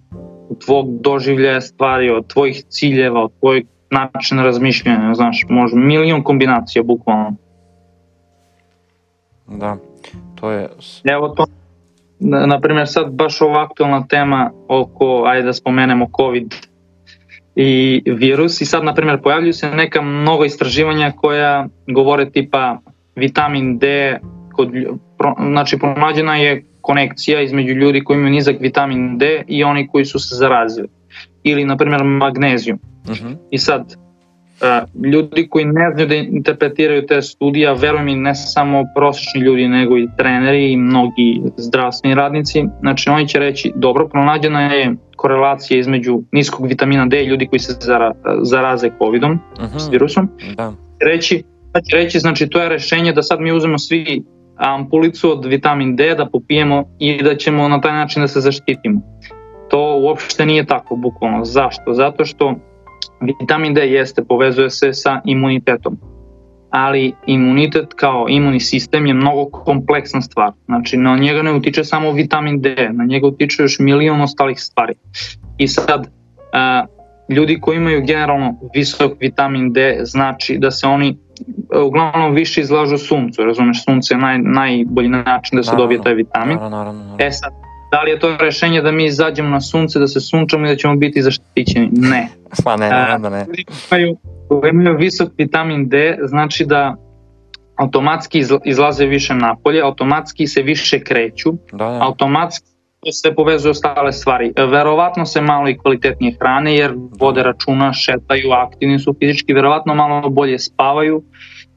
od tvog doživljaja stvari, od tvojih ciljeva, od tvojeg načina razmišljanja, znaš, može milion kombinacija bukvalno. Da, to je... Evo to, na primjer sad baš ova aktualna tema oko, ajde da spomenemo COVID i virus i sad na primjer pojavljuju se neka mnogo istraživanja koja govore tipa vitamin D kod, pro, znači pronađena je konekcija između ljudi koji imaju nizak vitamin D i oni koji su se zarazili ili na primjer magnezijum. Uh mhm. -huh. I sad ljudi koji ne znaju da interpretiraju te studija, verujem i ne samo prosečni ljudi, nego i treneri i mnogi zdravstveni radnici, znači oni će reći, dobro, pronađena je korelacija između niskog vitamina D i ljudi koji se zara, zaraze COVID-om, uh mhm. -huh. s virusom. Da. Reći, pa reći, znači to je rešenje da sad mi uzmemo svi ampulicu od vitamin D da popijemo i da ćemo na taj način da se zaštitimo. To uopšte nije tako, bukvalno. Zašto? Zato što Vitamin D jeste, povezuje se sa imunitetom, ali imunitet kao imunni sistem je mnogo kompleksna stvar. Znači, na njega ne utiče samo vitamin D, na njega utiče još milion ostalih stvari. I sad, ljudi koji imaju generalno visok vitamin D, znači da se oni uglavnom više izlažu suncu, razumeš, sunce je naj, najbolji način da se naravno, dobije taj vitamin. Naravno, naravno, naravno. E sad, Da li je to rešenje da mi izađemo na sunce, da se sunčamo i da ćemo biti zaštićeni? Ne. Pa ne, naravno ne. Imaju, imaju visok vitamin D, znači da automatski izlaze više napolje, automatski se više kreću, da, da. automatski se povezuje ostale stvari. Verovatno se malo i kvalitetnije hrane jer vode računa, šetaju, aktivni su fizički, verovatno malo bolje spavaju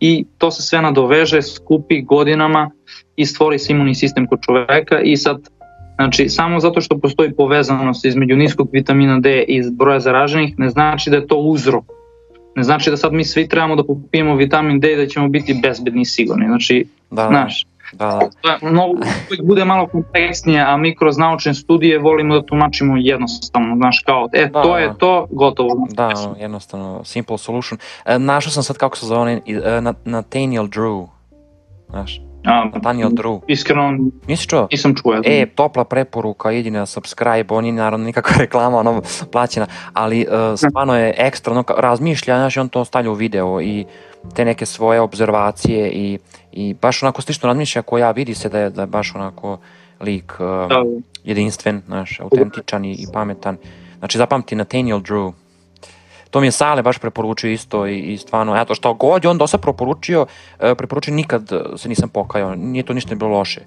i to se sve nadoveže, skupi godinama i stvori se imunni sistem kod čoveka i sad Znači, samo zato što postoji povezanost između niskog vitamina D i broja zaraženih, ne znači da je to uzrok. Ne znači da sad mi svi trebamo da popijemo vitamin D i da ćemo biti bezbedni i sigurni. Znači, da. znaš, Da, da. Mnogo uvijek bude malo kompleksnije, a mi kroz naučne studije volimo da tumačimo jednostavno, znaš, kao, e, da, to je to, gotovo. Da, jednostavno, simple solution. E, našao sam sad kako se zove, e, Nathaniel Drew, znaš, A, Nathaniel Drew. Iskreno, Nisi čuo? nisam čuo. Ja E, topla preporuka, idi na subscribe, on je naravno nikakva reklama, ono, plaćena, ali uh, stvarno je ekstra, ono, razmišlja, znaš, on to stavlja u video i te neke svoje obzervacije i, i baš onako slično razmišlja ko ja, vidi se da je, da je baš onako lik uh, Da, jedinstven, znaš, autentičan i, i pametan. Znači, zapamti Nathaniel Drew. To mi je Sale baš preporučio isto i, i stvarno, eto, što god je on dosta preporučio, uh, preporučio nikad se nisam pokajao, nije to ništa bilo loše.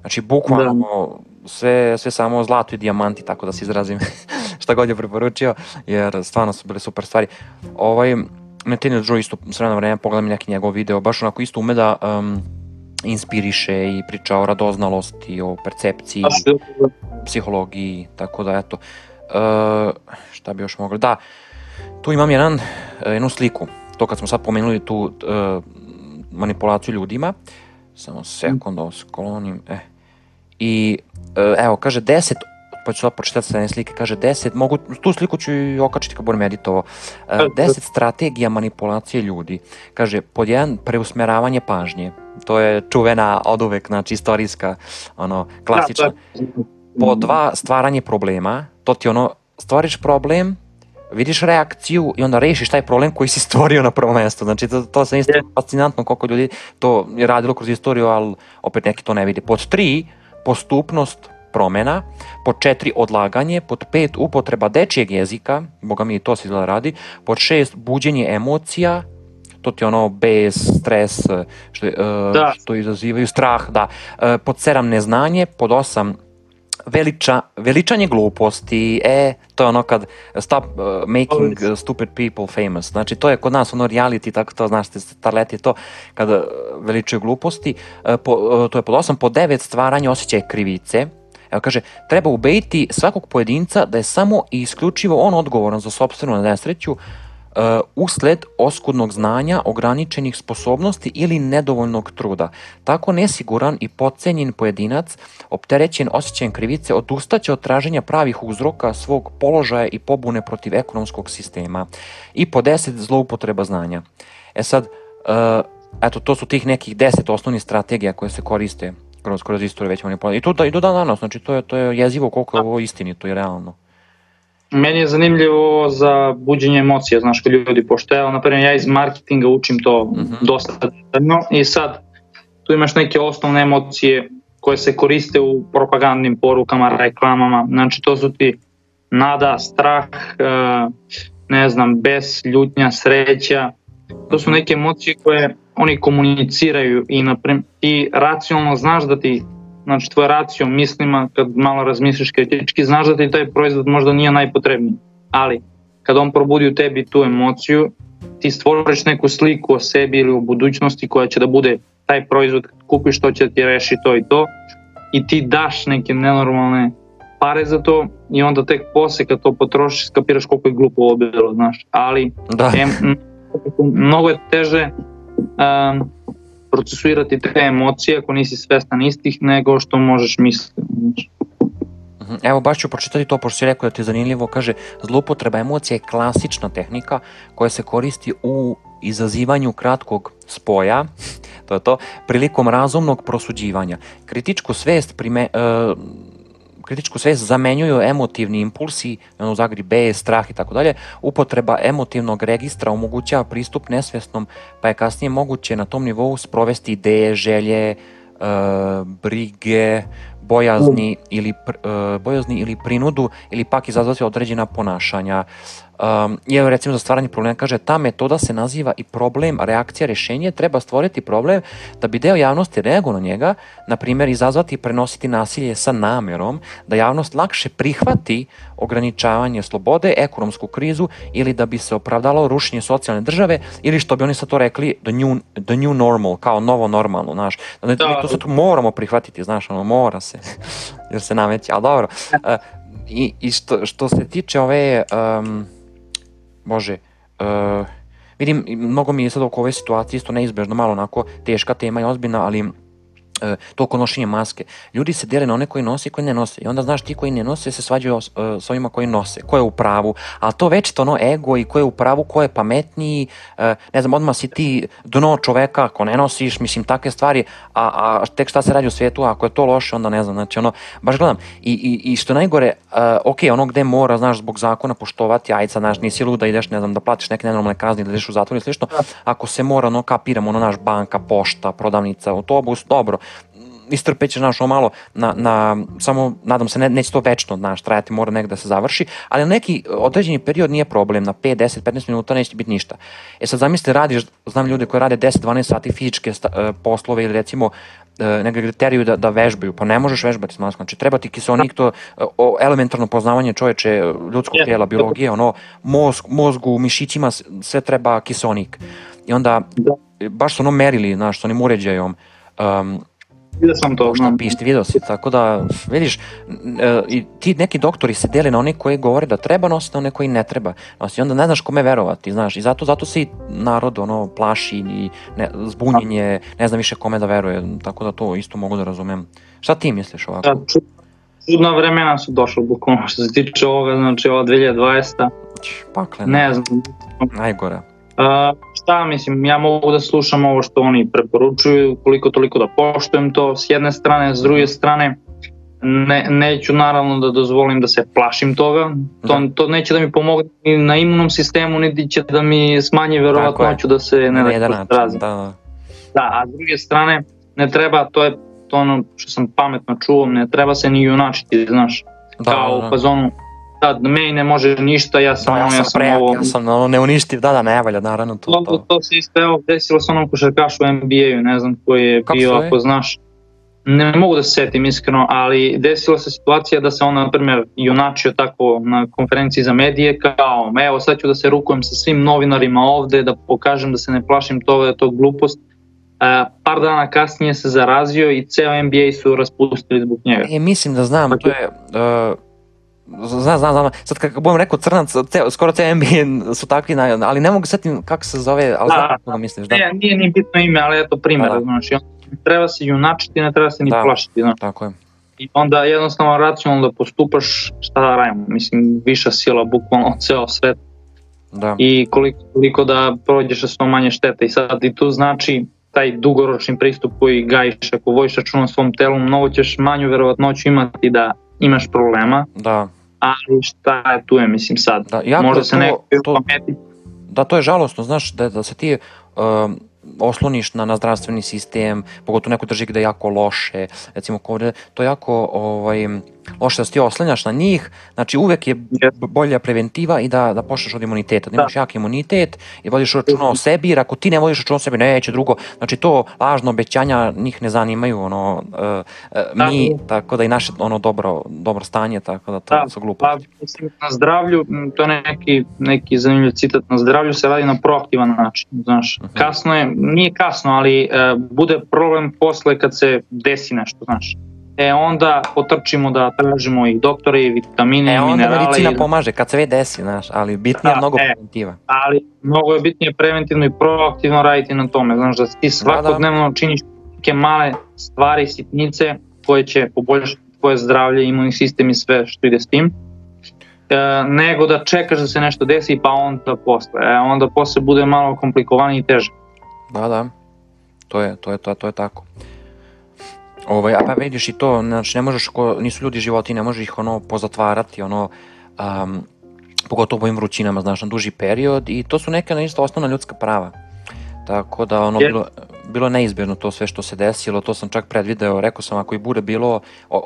Znači, bukvalno sve, sve samo zlato i dijamanti, tako da se izrazim šta god je preporučio, jer stvarno su bile super stvari. Ovaj, Nathaniel Drew isto s vremena vremena pogledam neki njegov video, baš onako isto ume da um, inspiriše i priča o radoznalosti, o percepciji, psihologiji, tako da eto. Uh, šta bi još mogli? Da, tu imam jedan, jednu sliku, to kad smo sad pomenuli tu uh, manipulaciju ljudima, samo sekund da sklonim, e. I uh, evo, kaže 10 pa ću sad pročitati sa slike, kaže 10, mogu, tu sliku ću i okačiti kad budem editovao, 10 strategija manipulacije ljudi. Kaže, pod jedan, preusmeravanje pažnje, to je čuvena od uvek, znači istorijska, ono, klasična. Po dva, stvaranje problema, to ti ono, stvoriš problem, vidiš reakciju i onda rešiš taj problem koji si stvorio na prvo mesto. Znači, to, to se isto fascinantno koliko ljudi to je radilo kroz istoriju, ali opet neki to ne vidi. Pod tri, postupnost promena, pod četiri odlaganje, pod pet upotreba dečijeg jezika, boga mi to se izgleda radi, pod šest buđenje emocija, to ti ono bez, stres, što, da. što izazivaju strah, da. Pod sedam neznanje, pod osam veliča, veličanje gluposti, e, to je ono kad stop uh, making uh, stupid people famous, znači to je kod nas ono reality, tako to znaš, starleti to, kad veličaju gluposti, uh, po, uh, to je pod osam, pod devet stvaranje osjećaja krivice, Evo kaže, treba ubediti svakog pojedinca da je samo i isključivo on odgovoran za sobstvenu nesreću uh, usled oskudnog znanja, ograničenih sposobnosti ili nedovoljnog truda. Tako nesiguran i podcenjen pojedinac, opterećen osjećajem krivice, odustaće od traženja pravih uzroka svog položaja i pobune protiv ekonomskog sistema. I po deset zloupotreba znanja. E sad, uh, eto, to su tih nekih deset osnovnih strategija koje se koriste kroz, kroz istoriju već manipulacije. I to, da, i do dan danas, znači to je, to je jezivo koliko je ovo istinito i realno. Meni je zanimljivo za buđenje emocija, znaš, kod ljudi, pošto ja, na primjer, ja iz marketinga učim to mm -hmm. dosta detaljno i sad tu imaš neke osnovne emocije koje se koriste u propagandnim porukama, reklamama, znači to su ti nada, strah, ne znam, bes, ljutnja, sreća, to su neke emocije koje oni komuniciraju i naprim, ti racionalno znaš da ti znači tvoj racio mislima kad malo razmisliš kritički znaš da ti taj proizvod možda nije najpotrebniji. Ali kad on probudi u tebi tu emociju ti stvoriš neku sliku o sebi ili o budućnosti koja će da bude taj proizvod kad kupiš to će da ti reši to i to. I ti daš neke nenormalne pare za to i onda tek posle kad to potrošiš skapiraš koliko je glupo ovo bilo, znaš, ali da. em, mnogo je teže um, procesuirati te emocije ako nisi svestan istih nego što možeš misliti. Mhm. Evo baš ću pročitati to, pošto si rekao da ti je zanimljivo, kaže zloupotreba emocija je klasična tehnika koja se koristi u izazivanju kratkog spoja, to je to, prilikom razumnog prosuđivanja. Kritičku svest prime, uh, kritičku svest zamenjuju emotivni impulsi, ono zagri bes, strah i tako dalje. Upotreba emotivnog registra omogućava pristup nesvesnom, pa je kasnije moguće na tom nivou sprovesti ideje, želje, e, brige, bojazni ili, e, bojazni ili prinudu ili pak izazvati određena ponašanja. Um, je recimo za stvaranje problema kaže ta metoda se naziva i problem, reakcija, rešenje, treba stvoriti problem da bi deo javnosti reagovao na njega, na primjer izazvati i prenositi nasilje sa namerom, da javnost lakše prihvati ograničavanje slobode, ekonomsku krizu ili da bi se opravdalo rušenje socijalne države ili što bi oni sad to rekli the new, the new normal, kao novo normalno, znaš. Da, mi to sad moramo prihvatiti, znaš, ono, mora se, jer se nameći, ali dobro. Uh, I, i što, što se tiče ove um, Bože, uh, vidim, mnogo mi je sad oko ove situacije isto neizbežno malo onako teška tema i ozbiljna, ali E, to nošenja maske. Ljudi se dele na one koji nose i koji ne nose. I onda znaš ti koji ne nose se svađaju s, e, s ovima koji nose. Ko je u pravu. Ali to već to ono ego i ko je u pravu, ko je pametniji. E, ne znam, odmah si ti dno čoveka ako ne nosiš, mislim, takve stvari. A, a tek šta se radi u svijetu, ako je to loše, onda ne znam. Znači, ono, baš gledam. I, i, i što najgore, uh, ok, ono gde mora, znaš, zbog zakona poštovati, sad, znaš, nisi luda, ideš, ne znam, da platiš neke nenormalne kazne, da ideš u zatvor i slično. Da. Ako se mora, ono, kapiramo, ono, naš banka, pošta, prodavnica, autobus, dobro istrpeće, znaš, o malo, na, na, samo, nadam se, ne, neće to večno, znaš, trajati, mora negde da se završi, ali na neki određeni period nije problem, na 5, 10, 15 minuta neće biti ništa. E sad zamisli, radiš, znam ljude koji rade 10, 12 sati fizičke sta, uh, poslove ili recimo uh, negde gde teriju da, da vežbaju, pa ne možeš vežbati s maskom, znači treba ti kiselnik, to uh, elementarno poznavanje čoveče, ljudskog yeah. tijela, biologije, ono, mozg, mozgu, mišićima, sve treba kiselnik. I onda, da. baš su ono merili, znaš, s onim uređajom, um, Vidio sam to. Šta pišti, vidio si, tako da, vidiš, e, i ti neki doktori se dele na one koji govore da treba nositi, na one koji ne treba nositi. Onda ne znaš kome verovati, znaš, i zato, zato se i narod ono, plaši i ne, zbunjenje, ne znam više kome da veruje, tako da to isto mogu da razumem. Šta ti misliš ovako? Da, čudna vremena su došla bukvalno što se tiče ovoga, znači ova 2020. Pakle, ne znam. Najgore. Uh, šta mislim, ja mogu da slušam ovo što oni preporučuju, koliko toliko da poštujem to s jedne strane, s druge strane ne, neću naravno da dozvolim da se plašim toga, to, da. to neće da mi pomogne ni na imunom sistemu, niti će da mi smanji verovatnoću da se ne da. Da, da. da, a s druge strane ne treba, to je to ono što sam pametno čuo, ne treba se ni junačiti, znaš, da, kao da. u fazonu sad meni ne može ništa, ja sam, da, ja sam, ja sam prejak, ovo... Ja sam ono, neuništiv, da, da, ne valja, naravno to. To, to, to se isto evo desilo sa onom košarkašu u NBA-u, ne znam koji je Kako bio, ako znaš. Ne mogu da se setim iskreno, ali desila se situacija da se on, na primjer, junačio tako na konferenciji za medije kao, evo sad ću da se rukujem sa svim novinarima ovde, da pokažem da se ne plašim toga, da je to glupost. Uh, par dana kasnije se zarazio i ceo NBA su raspustili zbog njega. E, mislim da znam, to je, uh, Znam, znam, znam. Sad kako budem rekao crnac, te, skoro te NBA su takvi, ali ne mogu setim kako se zove, ali da, znam da misliš. Da. Ne, nije ni bitno ime, ali eto primjer, da, da. znaš, treba se junačiti, ne treba se ni da, plašiti, znaš. Tako je. I onda jednostavno racionalno da postupaš, šta da radimo, mislim, viša sila, bukvalno ceo svet. Da. I koliko, koliko da prođeš sa što manje štete. I sad i tu znači taj dugoročni pristup koji gajiš, ako vojiš računom svom telu, mnogo ćeš manju verovatnoću imati da imaš problema. Da. Ali šta je tu je, mislim sad. Da, Možda se neko to, pameti. Da, to je žalostno, znaš, da, da se ti uh, osloniš na, na zdravstveni sistem, pogotovo neko drži gde je jako loše, recimo ovde, to je jako ovaj, loše da se ti oslanjaš na njih, znači uvek je bolja preventiva i da, da počneš od imuniteta, da imaš jak imunitet i vodiš računa o sebi, jer ako ti ne vodiš računa o sebi, neće drugo, znači to lažno obećanja njih ne zanimaju, ono, uh, uh, mi, da. tako da i naše ono dobro, dobro stanje, tako da to da, su gluposti. Pa, na zdravlju, to je neki, neki zanimljiv citat, na zdravlju se radi na proaktivan način, znaš, uh mhm. -huh. kasno je, nije kasno, ali uh, bude problem posle kad se desi nešto, znaš e onda potrčimo da tražimo i doktore i vitamine e, i minerale. E onda medicina i... pomaže kad se već desi, znaš, ali bitnije je da, mnogo e, preventiva. Ali mnogo je bitnije preventivno i proaktivno raditi na tome, znaš, da ti svakodnevno da, da. činiš neke male stvari, sitnice koje će poboljšati tvoje zdravlje, imunni sistem i sve što ide s tim. E, nego da čekaš da se nešto desi pa onda posle. E, onda posle bude malo komplikovanije i teže. Da, da. To je, to je, to, to je tako. Ovaj, a pa vidiš i to, znači ne možeš, ko, nisu ljudi životi, ne možeš ih ono pozatvarati, ono, um, pogotovo u ovim vrućinama, znaš, na duži period i to su neka isto osnovna ljudska prava. Tako da ono, bilo, bilo neizbježno to sve što se desilo, to sam čak predvideo, rekao sam ako i bude bilo,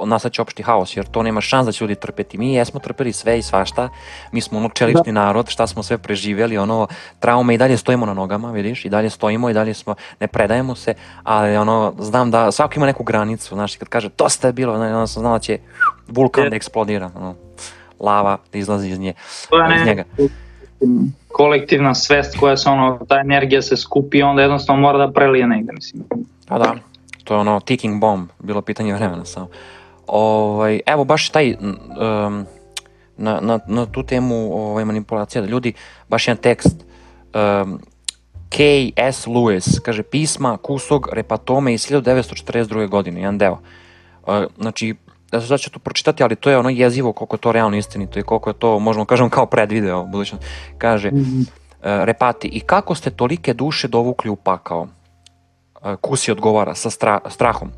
nastaće opšti haos, jer to nema šans da će ljudi trpeti. Mi jesmo trpeli sve i svašta, mi smo ono čelični da. narod, šta smo sve preživjeli, ono, traume i dalje stojimo na nogama, vidiš, i dalje stojimo i dalje smo, ne predajemo se, ali ono, znam da svako ima neku granicu, znaš, kad kaže dosta je bilo, ono sam znao da će vulkan da eksplodira, ono, lava da izlazi iz nje, iz njega kolektivna svest koja se ono, ta energija se skupi onda jednostavno mora da prelije negde, mislim. Pa da, to je ono ticking bomb, bilo pitanje vremena samo. Ovaj, evo baš taj, um, na, na, na tu temu ovaj, manipulacija, da ljudi, baš jedan tekst, um, K.S. Lewis, kaže pisma Kusog Repatome iz 1942. godine, jedan deo. Uh, znači, da sad ću to pročitati, ali to je ono jezivo koliko je to realno istinito i koliko je to, možemo kažem, kao predvideo budućnost. Kaže, mm -hmm. Repati, i kako ste tolike duše dovukli u pakao? Uh, Kusi odgovara sa stra, strahom.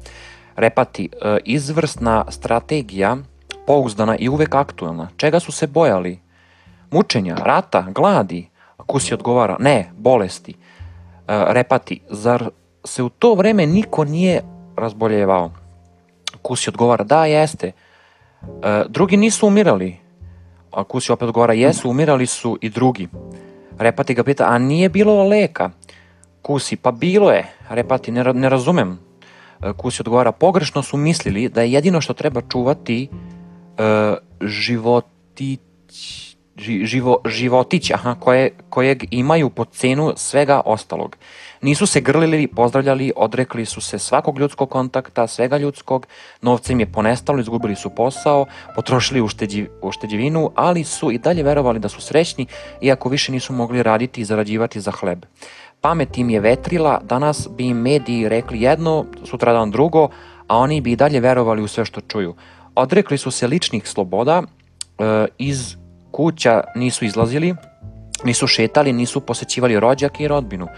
Repati, uh, izvrsna strategija, pouzdana i uvek aktuelna. Čega su se bojali? Mučenja, rata, gladi? Kusi odgovara, ne, bolesti. Repati, zar se u to vreme niko nije razboljevao? Kusi odgovara, da, jeste. E, drugi nisu umirali. A Kusi opet odgovara, jesu, umirali su i drugi. Repati ga pita, a nije bilo leka? Kusi, pa bilo je. Repati, ne, ne razumem. E, Kusi odgovara, pogrešno su mislili da je jedino što treba čuvati e, životić, živo, životić, aha, koje, kojeg imaju po cenu svega ostalog. Nisu se grlili, pozdravljali, odrekli su se svakog ljudskog kontakta, svega ljudskog, novce im je ponestalo, izgubili su posao, potrošili ušteđi, ušteđivinu, ali su i dalje verovali da su srećni, iako više nisu mogli raditi i zarađivati za hleb. Pamet im je vetrila, danas bi im mediji rekli jedno, sutradan drugo, a oni bi i dalje verovali u sve što čuju. Odrekli su se ličnih sloboda, e, iz kuća nisu izlazili, nisu šetali, nisu posećivali rođake i rodbinu.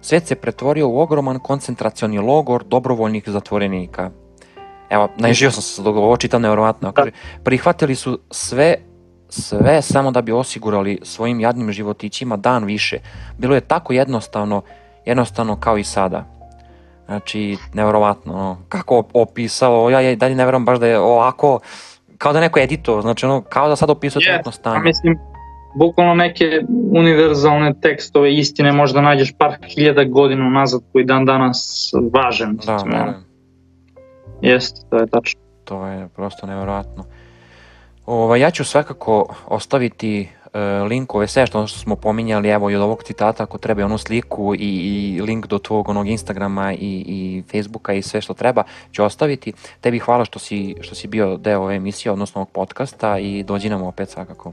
Svet se pretvorio u ogroman koncentracioni logor dobrovoljnih zatvorenika. Evo, najživio sam se dok ovo čitam nevjerovatno. Kaže, prihvatili su sve sve samo da bi osigurali svojim jadnim životićima dan više. Bilo je tako jednostavno, jednostavno kao i sada. Znači, nevjerovatno, kako opisalo, ja, dalje ne verujem baš da je ovako, kao da neko edito, znači ono, kao da sad opisao yes, trenutno stanje. Ja mislim, bukvalno neke univerzalne tekstove istine možda nađeš par hiljada godina nazad koji dan danas važan. Da, da. Jeste, to je tačno. To je prosto nevjerojatno. Ova, ja ću svakako ostaviti linkove, sve što smo pominjali, evo i od ovog citata, ako treba onu sliku i, i link do tvog onog Instagrama i, i Facebooka i sve što treba, ću ostaviti. Tebi hvala što si, što si bio deo ove emisije, odnosno ovog podcasta i dođi nam opet svakako.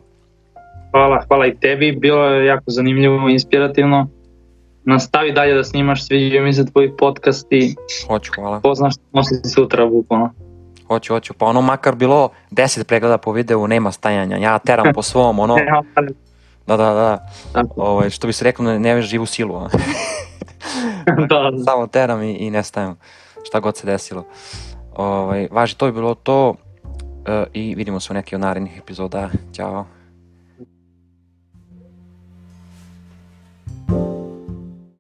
Hvala, hvala i tebi, bilo je jako zanimljivo, inspirativno. Nastavi dalje da snimaš, sviđaju mi se tvoji podcasti. Hoću, hvala. Poznaš što nosi sutra, bukvalno. Hoću, hoću, pa ono makar bilo 10 pregleda po videu, nema stajanja, ja teram po svom, ono... Da, da, da. Ovo, ovaj, što bi se rekao, ne, ne živu silu. A? da, da. Samo teram i, i nestajem, šta god se desilo. Ovaj, važi, to je bilo to uh, i vidimo se u nekih od narednih epizoda. Ćao.